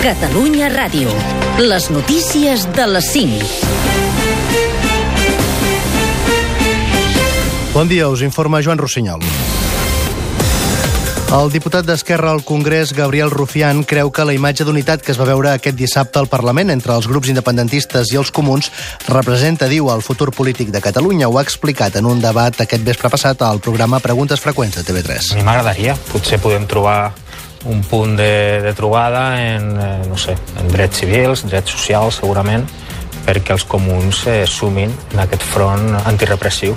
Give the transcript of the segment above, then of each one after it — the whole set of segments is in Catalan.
Catalunya Ràdio. Les notícies de les 5. Bon dia, us informa Joan Rossinyol. El diputat d'Esquerra al Congrés, Gabriel Rufián, creu que la imatge d'unitat que es va veure aquest dissabte al Parlament entre els grups independentistes i els comuns representa, diu, el futur polític de Catalunya. Ho ha explicat en un debat aquest vespre passat al programa Preguntes Freqüents de TV3. A mi m'agradaria. Potser podem trobar un punt de, de trobada en, eh, no sé, en drets civils, drets socials, segurament, perquè els comuns eh, sumin en aquest front antirepressiu.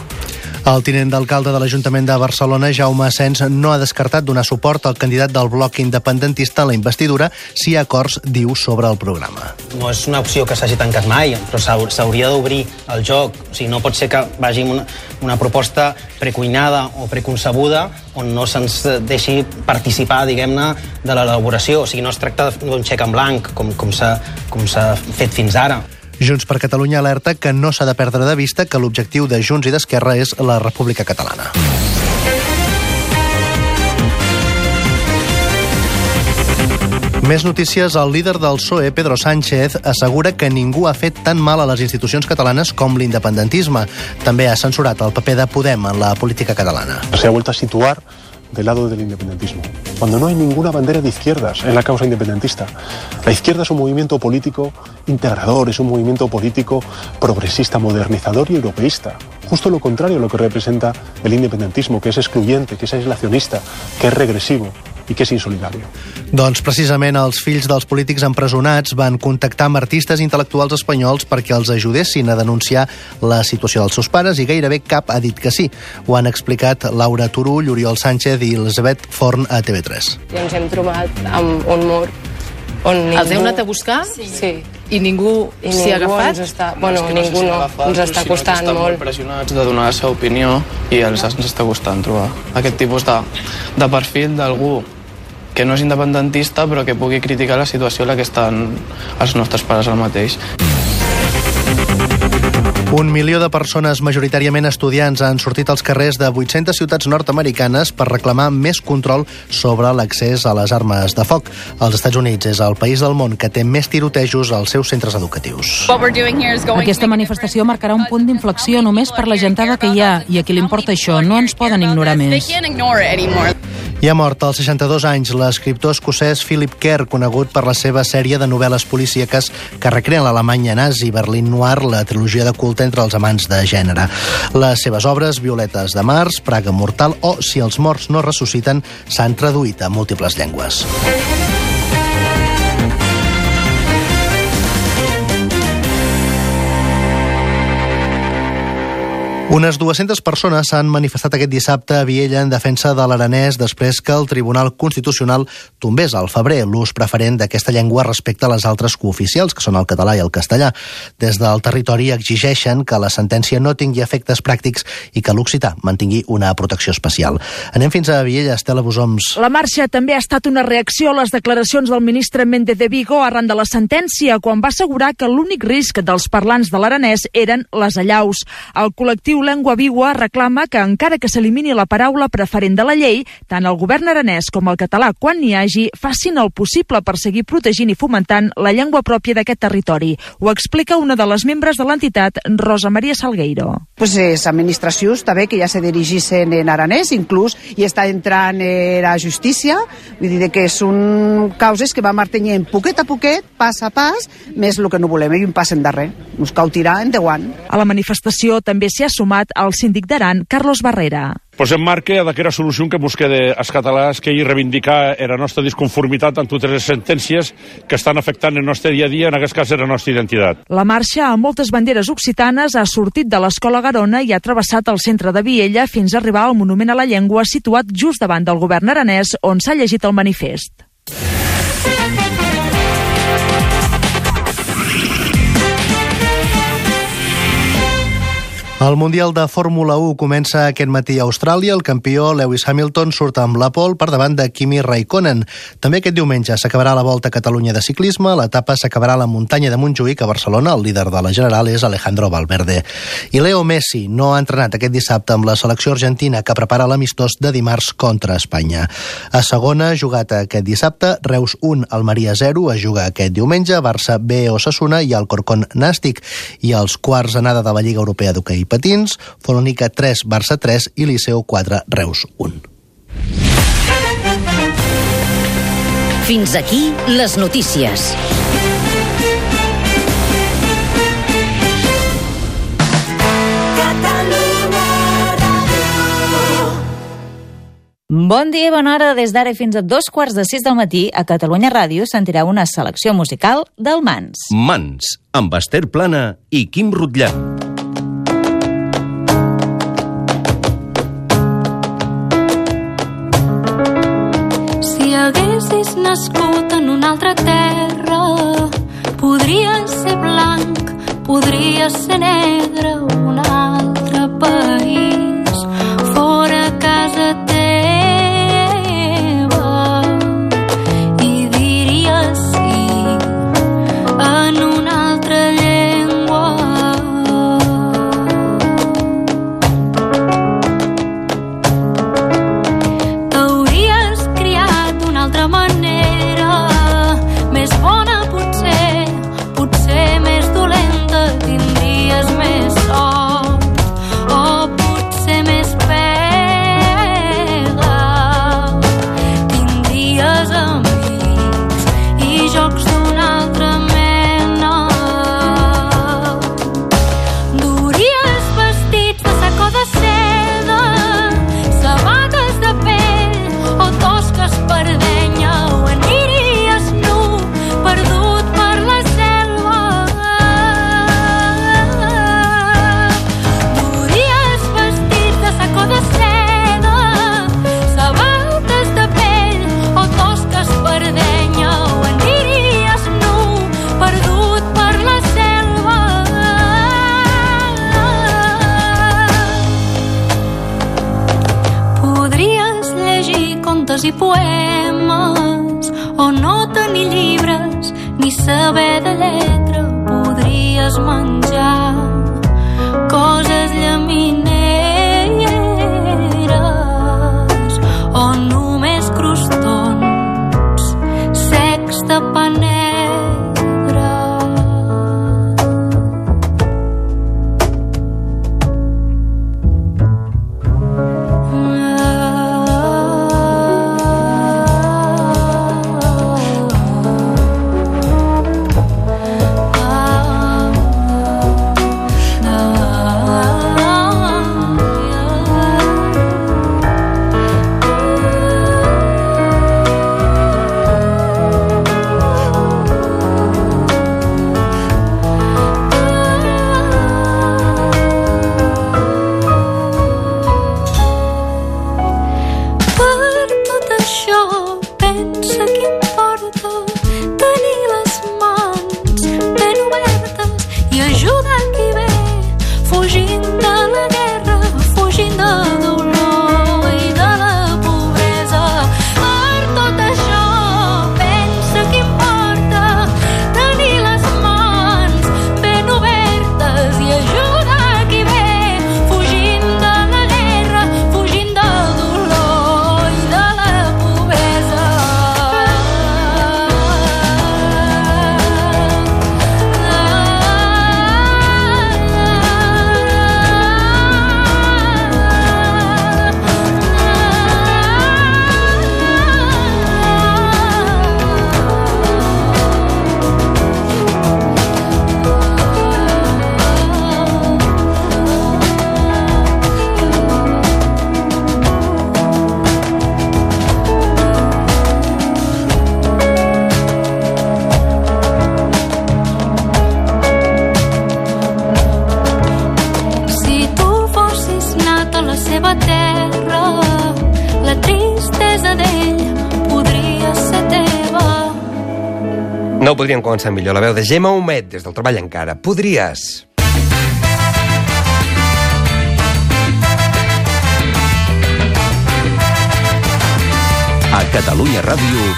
El tinent d'alcalde de l'Ajuntament de Barcelona, Jaume Asens, no ha descartat donar suport al candidat del bloc independentista a la investidura si hi ha acords, diu, sobre el programa. No és una opció que s'hagi tancat mai, però s'hauria d'obrir el joc. O sigui, no pot ser que vagi una, una proposta precuinada o preconcebuda on no se'ns deixi participar, diguem-ne, de l'elaboració. O sigui, no es tracta d'un xec en blanc, com, com s'ha fet fins ara. Junts per Catalunya alerta que no s'ha de perdre de vista que l'objectiu de Junts i d'Esquerra és la República Catalana. Més notícies. El líder del PSOE, Pedro Sánchez, assegura que ningú ha fet tan mal a les institucions catalanes com l'independentisme. També ha censurat el paper de Podem en la política catalana. Se ha vuelto a situar del lado del independentismo, cuando no hay ninguna bandera de izquierdas en la causa independentista. La izquierda es un movimiento político integrador, es un movimiento político progresista, modernizador y europeísta. Justo lo contrario a lo que representa el independentismo, que es excluyente, que es aislacionista, que es regresivo i que és insolidari. Doncs precisament els fills dels polítics empresonats van contactar amb artistes intel·lectuals espanyols perquè els ajudessin a denunciar la situació dels seus pares i gairebé cap ha dit que sí. Ho han explicat Laura Turull, Oriol Sánchez i Elisabet Forn a TV3. I ens hem trobat amb un mur on ningú... Els heu anat a buscar? Sí. sí. I ningú s'hi ha agafat? Ens està... Bueno, no, ningú no, agafat, ens està costant estan molt. molt pressionats de donar la seva opinió i els ens està costant trobar aquest tipus de, de perfil d'algú que no és independentista però que pugui criticar la situació en la que estan els nostres pares al mateix. Un milió de persones, majoritàriament estudiants, han sortit als carrers de 800 ciutats nord-americanes per reclamar més control sobre l'accés a les armes de foc. Els Estats Units és el país del món que té més tirotejos als seus centres educatius. Aquesta manifestació marcarà un punt d'inflexió només per la gentada que hi ha i a qui li importa això. No ens poden ignorar més. I ha mort als 62 anys l'escriptor escocès Philip Kerr, conegut per la seva sèrie de novel·les policíaques que recreen l'Alemanya nazi, Berlín Noir, la trilogia de culte entre els amants de gènere. Les seves obres, Violetes de març, Praga mortal o Si els morts no ressusciten, s'han traduït a múltiples llengües. Unes 200 persones s'han manifestat aquest dissabte a Viella en defensa de l'aranès després que el Tribunal Constitucional tombés al febrer l'ús preferent d'aquesta llengua respecte a les altres cooficials, que són el català i el castellà. Des del territori exigeixen que la sentència no tingui efectes pràctics i que l'occità mantingui una protecció especial. Anem fins a Viella, Estela Bosoms. La marxa també ha estat una reacció a les declaracions del ministre Méndez de Vigo arran de la sentència, quan va assegurar que l'únic risc dels parlants de l'aranès eren les allaus. El col·lectiu Lengua Vigua reclama que, encara que s'elimini la paraula preferent de la llei, tant el govern aranès com el català, quan n'hi hagi, facin el possible per seguir protegint i fomentant la llengua pròpia d'aquest territori. Ho explica una de les membres de l'entitat, Rosa Maria Salgueiro. Pues és administració, està bé que ja se dirigissin en aranès, inclús, i està entrant a la justícia, vull dir que són causes que va martenyent poquet a poquet, pas a pas, més el que no volem, i un pas endarrer. Ens cau tirar en deuant. A la manifestació també s'hi ha sumat el síndic d'Aran, Carlos Barrera. Posem marca d'aquesta solució que busca els catalans que hi reivindicar la nostra disconformitat amb totes les sentències que estan afectant el nostre dia a dia, en aquest cas la nostra identitat. La marxa amb moltes banderes occitanes ha sortit de l'Escola Garona i ha travessat el centre de Viella fins a arribar al Monument a la Llengua situat just davant del govern aranès on s'ha llegit el manifest. El Mundial de Fórmula 1 comença aquest matí a Austràlia. El campió Lewis Hamilton surt amb la pole per davant de Kimi Raikkonen. També aquest diumenge s'acabarà la Volta a Catalunya de ciclisme. L'etapa s'acabarà a la muntanya de Montjuïc a Barcelona. El líder de la general és Alejandro Valverde. I Leo Messi no ha entrenat aquest dissabte amb la selecció argentina que prepara l'amistós de dimarts contra Espanya. A segona, jugat aquest dissabte, Reus 1, Almeria 0, es juga aquest diumenge, Barça B, Osasuna i Alcorcón Nàstic. I els quarts anada de la Lliga Europea d'Hockey patins, Folònica 3, Barça 3 i Liceu 4, Reus 1. Fins aquí les notícies. Bon dia i bona hora. Des d'ara fins a dos quarts de sis del matí a Catalunya Ràdio sentirà una selecció musical del Mans. Mans, amb Esther Plana i Quim Rutllant. Nascut en una altra terra, podries ser blanc, podries ser negre, No ho podríem començar millor. La veu de Gemma Homet, des del treball encara. Podries... A Catalunya Ràdio,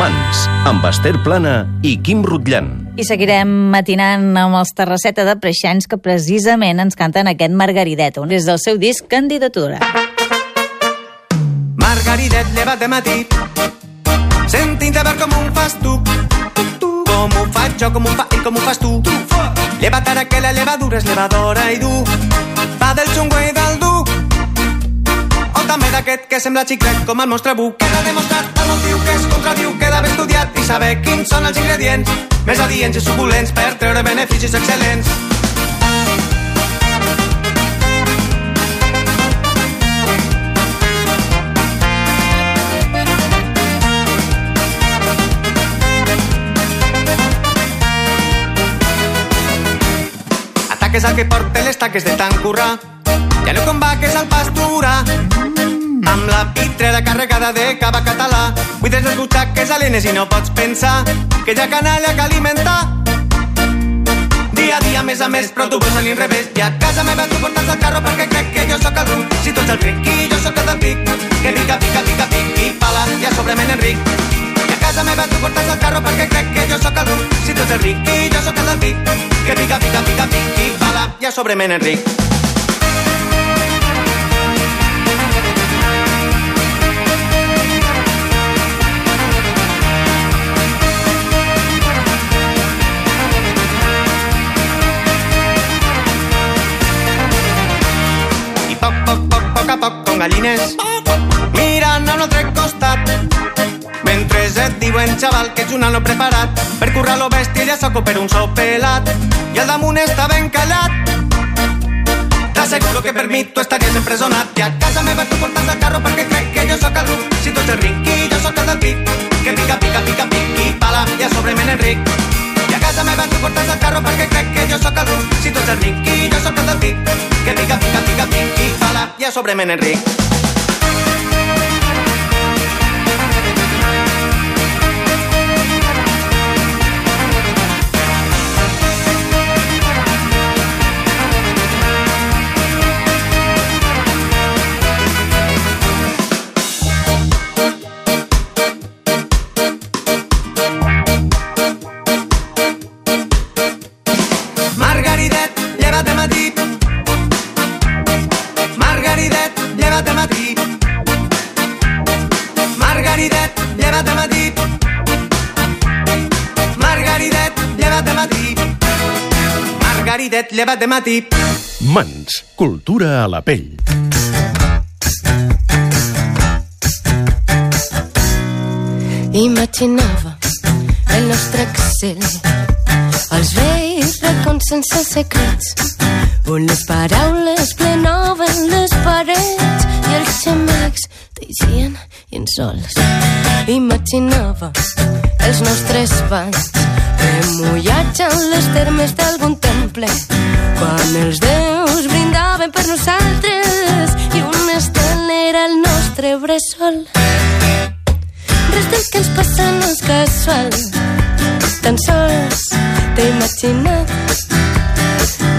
Mans, amb Esther Plana i Quim Rutllant. I seguirem matinant amb els Terrasseta de Preixans que precisament ens canten aquest Margaridet, on és del seu disc Candidatura. Margaridet, lleva't de matí, sentint a ver com ho fas tu. Com ho faig jo, com ho fa ell, com ho fas tu. Lleva't ara que la levadura és levadora i du. Va del xungo i del dur. També d'aquest que sembla xiclet com el monstre buc. Queda demostrat el motiu que es contradiu, queda ben estudiat i saber quins són els ingredients més adients i suculents per treure beneficis excel·lents. Ataques al que porta les taques de tant currar. Ja no com vaques al pasturar. Amb la pitrera carregada de cava català. Buides les butxaques alienes i no pots pensar que ha canalla que alimentar. Dia a dia, més a més, però tu vols a l'inrevés. I a casa meva tu portes el carro perquè crec que jo sóc ruc. Si tu ets el fric i jo sóc el del pic. Que pica, pica, pica, pic i pala, i a sobre me. I a casa meva tu portes el carro perquè crec que jo sóc el ruc. Si tu ets el ric i jo sóc el del pic. Que pica, pica, pica, pic i pala, i a sobre me n'enric. I poc, poc, poc, poc a poc, com diuen, xaval, que ets un ano preparat per currar lo bèstia ja soco per un sopelat i al damunt està ben callat. T'asseguro que per mi tu estaries empresonat i a casa meva tu portes el carro perquè crec que jo sóc el ruc. Si tu ets el ric i jo sóc el del pic, que pica, pica, pica, pic i pala i a sobre me n'enric. I a casa meva tu portes el carro perquè crec que jo sóc el ruc. Si tu ets el ric i jo sóc el del pic, que pica, pica, pica, pic i pala i a sobre me n'enric. Lleva't de matí. Mans, cultura a la pell. Imaginava el nostre Excel els vells racons sense secrets on les paraules plenoven les parets i els xamecs teixien insols. Imaginava els nostres banys remullats en les termes d'algun temple quan els déus brindaven per nosaltres i un estel era el nostre bressol. Res del que ens passa no és casual, tan sols t'he imaginat.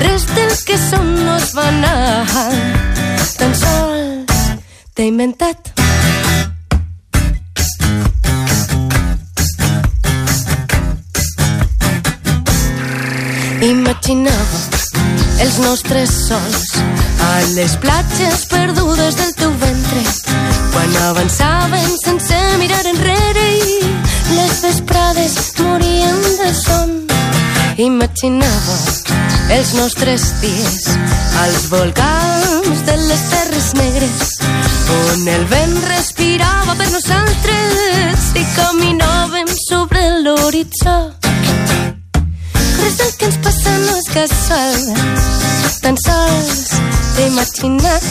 Res del que som no és banal, tan sols t'he inventat. Imaginava els nostres sols a les platges perdudes del teu ventre quan avançaven sense mirar enrere i les vesprades morien de son. Imaginava els nostres dies als volcans de les terres negres on el vent respirava per nosaltres i caminàvem sobre l'horitzó. És casual, tan sols t'he imaginat.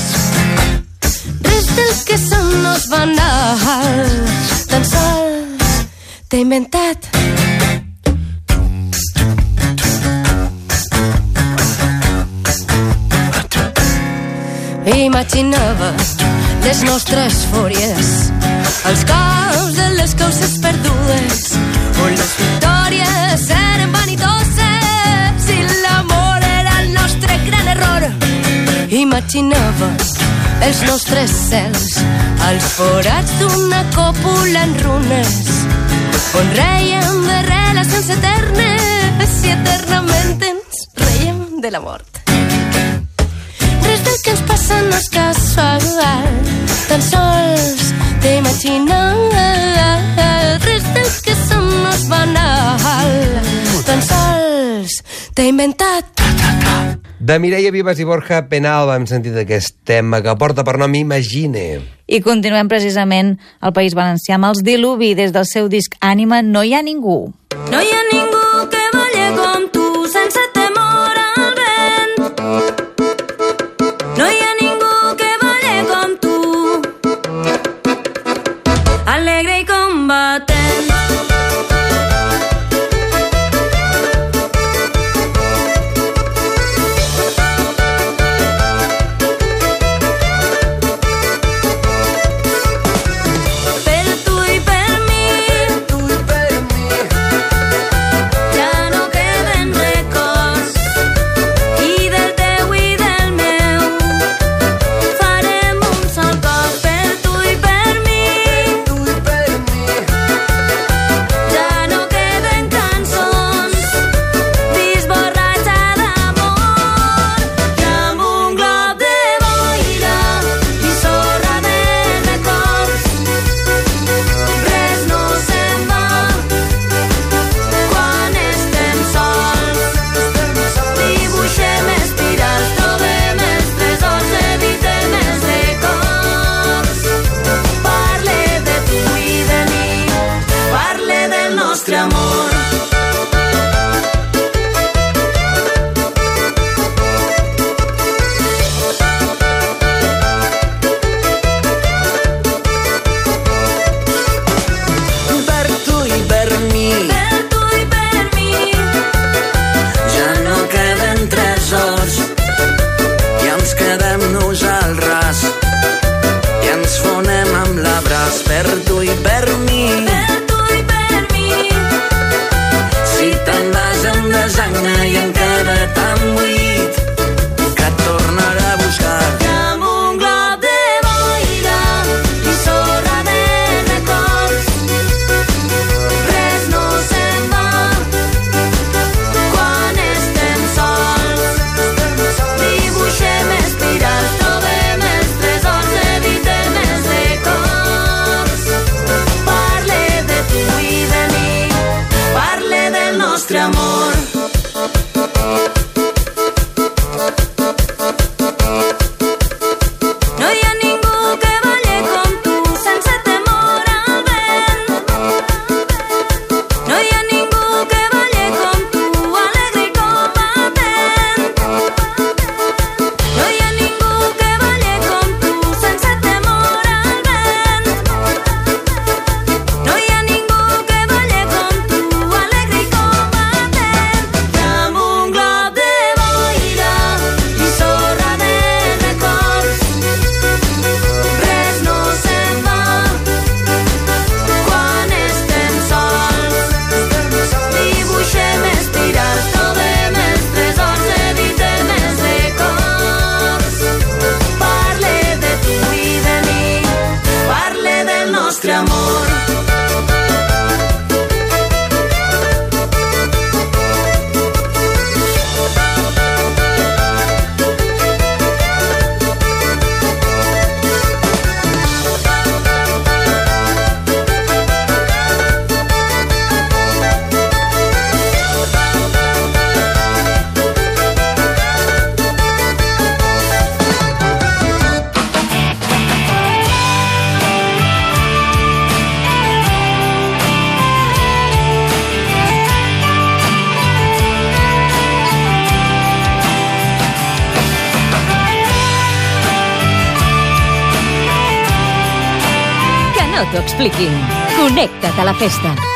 Res del que som no és banal, tan sols t'he inventat. Imaginava les nostres fúries, els cops de les causes perdudes, on les Imaginaves els nostres cels als forats d'una còpula en runes on reiem de relacions eternes i eternament ens reiem de la mort. Res del que ens passa no és casual, tan sols d'imaginar. Res del que som no és banal, tan sols t'he inventat de Mireia Vives i Borja Penal hem sentit aquest tema que porta per nom Imagine. I continuem precisament al País Valencià amb els Diluvi. Des del seu disc Ànima no hi ha ningú. No hi ha ningú que balli com tu expliquin. Connecta't a la festa.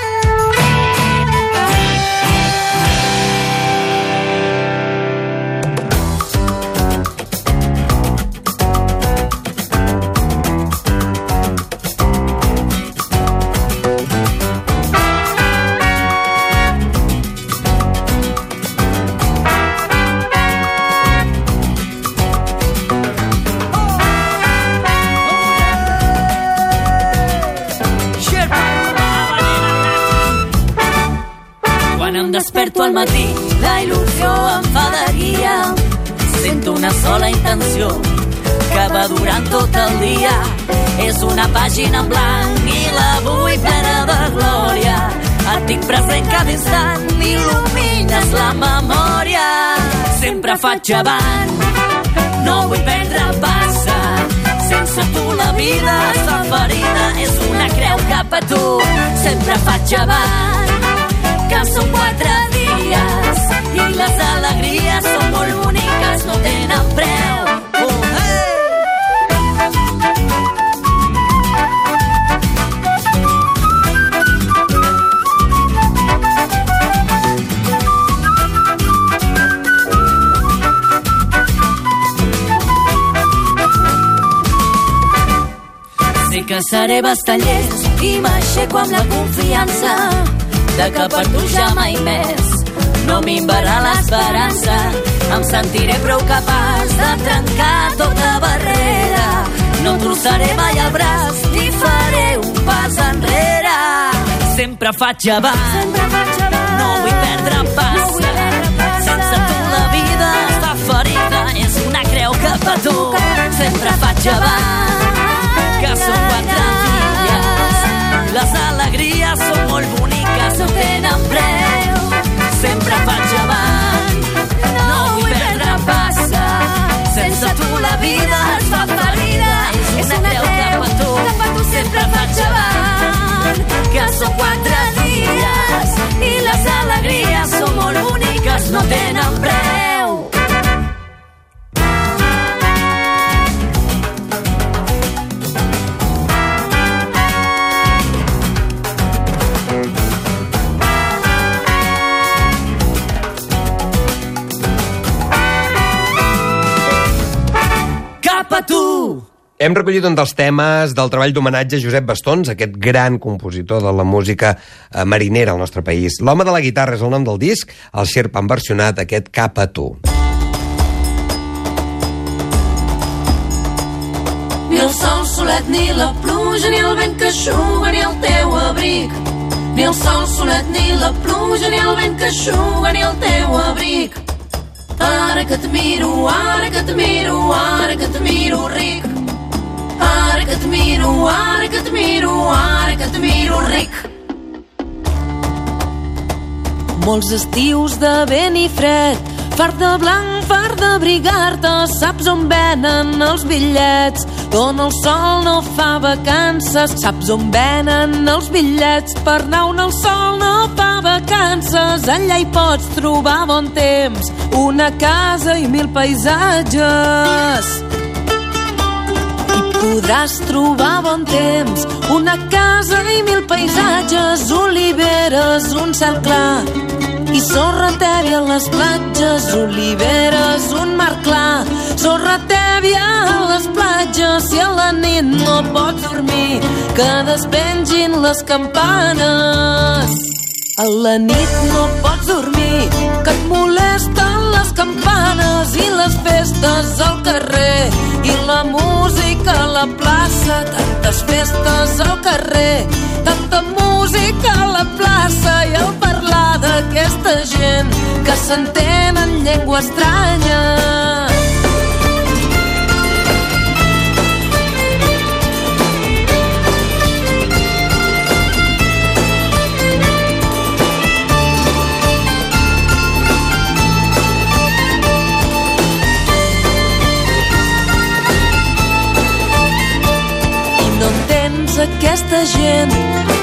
Desperto al matí, la il·lusió em fa de guia. Sento una sola intenció que va durant tot el dia. És una pàgina en blanc i la vull plena de glòria. Et tinc present cada instant, il·lumines la memòria. Sempre faig avant, no vull perdre passa. Sense tu la vida es fa ferida, és una creu cap a tu. Sempre faig avant, que són quatre dies i les alegries són molt boniques, no tenen preu. Oh, hey! Que seré bastant llest i m'aixeco amb la confiança de que per tu ja mai més no minvarà l'esperança. Em sentiré prou capaç de trencar tota barrera. No trossaré mai el braç ni faré un pas enrere. Sempre faig avant, no vull perdre passa. Sense tu la vida es fa ferida, és una creu cap a tu. Sempre faig avant, que són quatre dies. Les alegries són molt boniques, no tenen preu. Sempre faig avant, no vull perdre passa. Sense tu la vida es fa ferida, és una creu cap a tu. Sempre faig avant, que són quatre dies i les alegries Hem recollit un dels temes del treball d'homenatge a Josep Bastons, aquest gran compositor de la música eh, marinera al nostre país. L'home de la guitarra és el nom del disc, el Sherpa han versionat aquest Cap a tu. Ni el sol solet, ni la pluja, ni el vent que eixuga, ni el teu abric. Ni el sol solet, ni la pluja, ni el vent que eixuga, ni el teu abric. Ara que et miro, ara que et miro, ara que et miro ric. Ara que et miro, ara que et miro, ara que et miro ric. Molts estius de vent i fred, fart de blanc, fart d'abrigar-te, saps on venen els bitllets, on el sol no fa vacances, saps on venen els bitllets, per anar on el sol no fa vacances, allà hi pots trobar bon temps, una casa i mil paisatges. Podràs trobar bon temps, una casa i mil paisatges, oliveres, un cel clar, i sorra tèbia a les platges, oliveres, un mar clar, sorra tèbia a les platges, si a la nit no pots dormir, que despengin les campanes. A la nit no pots dormir, que et molesten les campanes i les festes al carrer i la música a la plaça, tantes festes al carrer, tanta música a la plaça i el parlar d'aquesta gent que s'entén en llengua estranya. Aquesta gent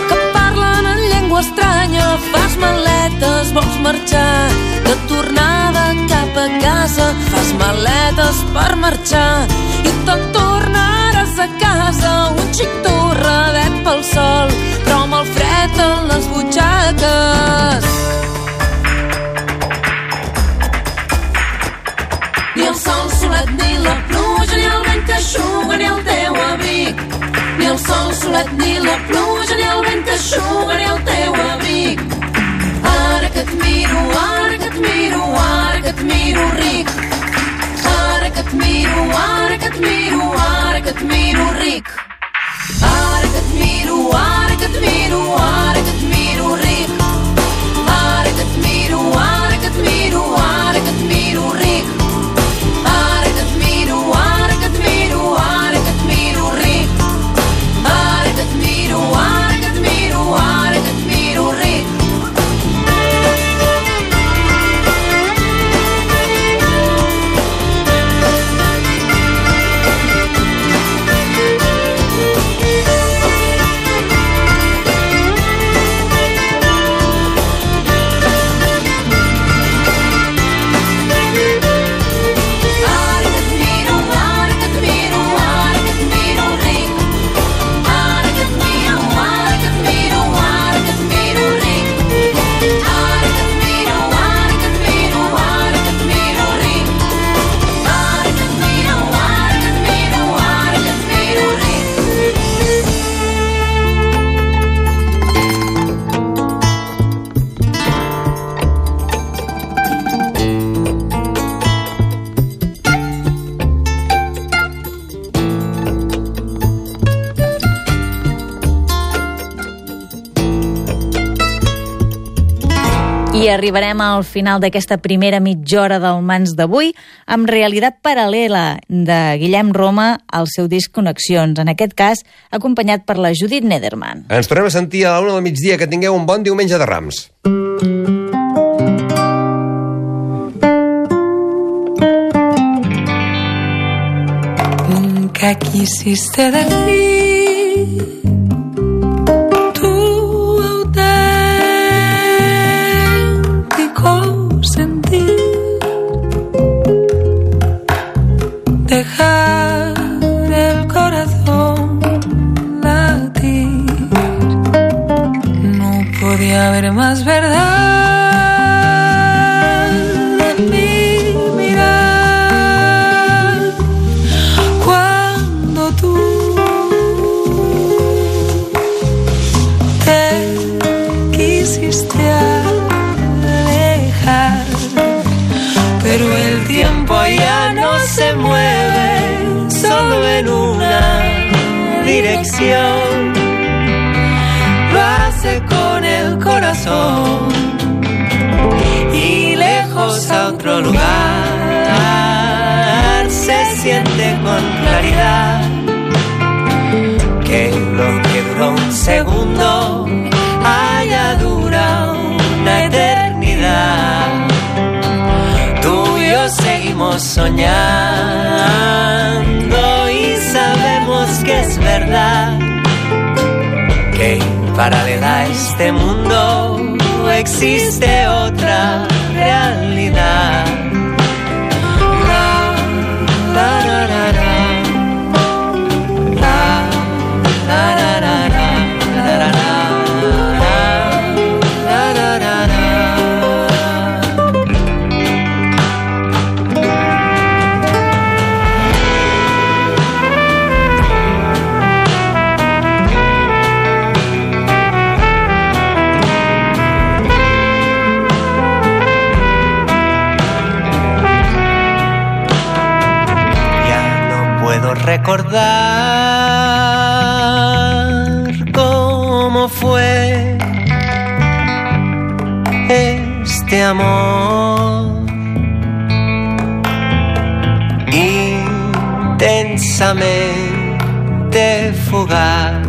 que parlen en llengua estranya, fas maletes, vols marxar, de tornada cap a casa, fas maletes per marxar i te'n tornaràs a casa, un xic torradet pel sol, però amb el fred en les butxaques. Ni el sol solet, ni la pluja, ni el vent que eixuga, ni el teu abric. Ni el sol solet, ni la pluja, ni el vent que eixuga, ni el teu abric. Ara que et miro, ara que et miro, ara que et miro ric. Ara que et miro, ara que et miro, ara que et miro ric. Ara que et miro, ara que et miro, ara arribarem al final d'aquesta primera mitja hora del Mans d'avui amb realitat paral·lela de Guillem Roma al seu disc Connexions, en aquest cas acompanyat per la Judit Nederman. Ens tornem a sentir a la una del migdia. Que tingueu un bon diumenge de Rams. ¿Qué quisiste decir? Dirección, lo hace con el corazón y lejos a otro lugar se siente con claridad que lo que duró un segundo haya durado una eternidad. Tú y yo seguimos soñando que es verdad que paralela a este mundo existe otra realidad. Recordar cómo fue este amor intensamente fugaz.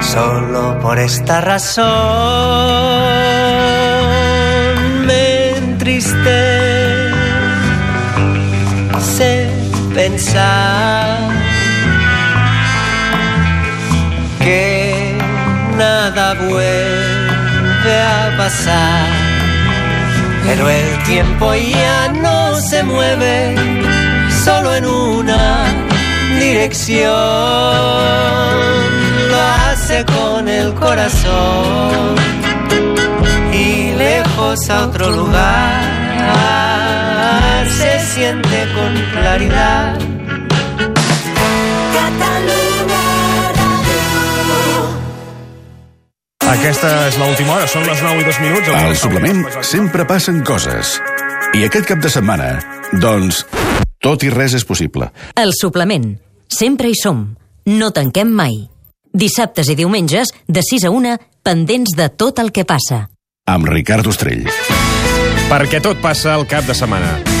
Solo por esta razón pensar que nada vuelve a pasar. Pero el tiempo ya no se mueve solo en una dirección. Lo hace con el corazón y lejos a otro lugar se siente con claridad. Aquesta és l'última hora, són les 9 i 2 minuts. Al suplement sempre passen coses. I aquest cap de setmana, doncs, tot i res és possible. El suplement. Sempre hi som. No tanquem mai. Dissabtes i diumenges, de 6 a 1, pendents de tot el que passa. Amb Ricard Ostrell. Perquè tot passa al cap de setmana.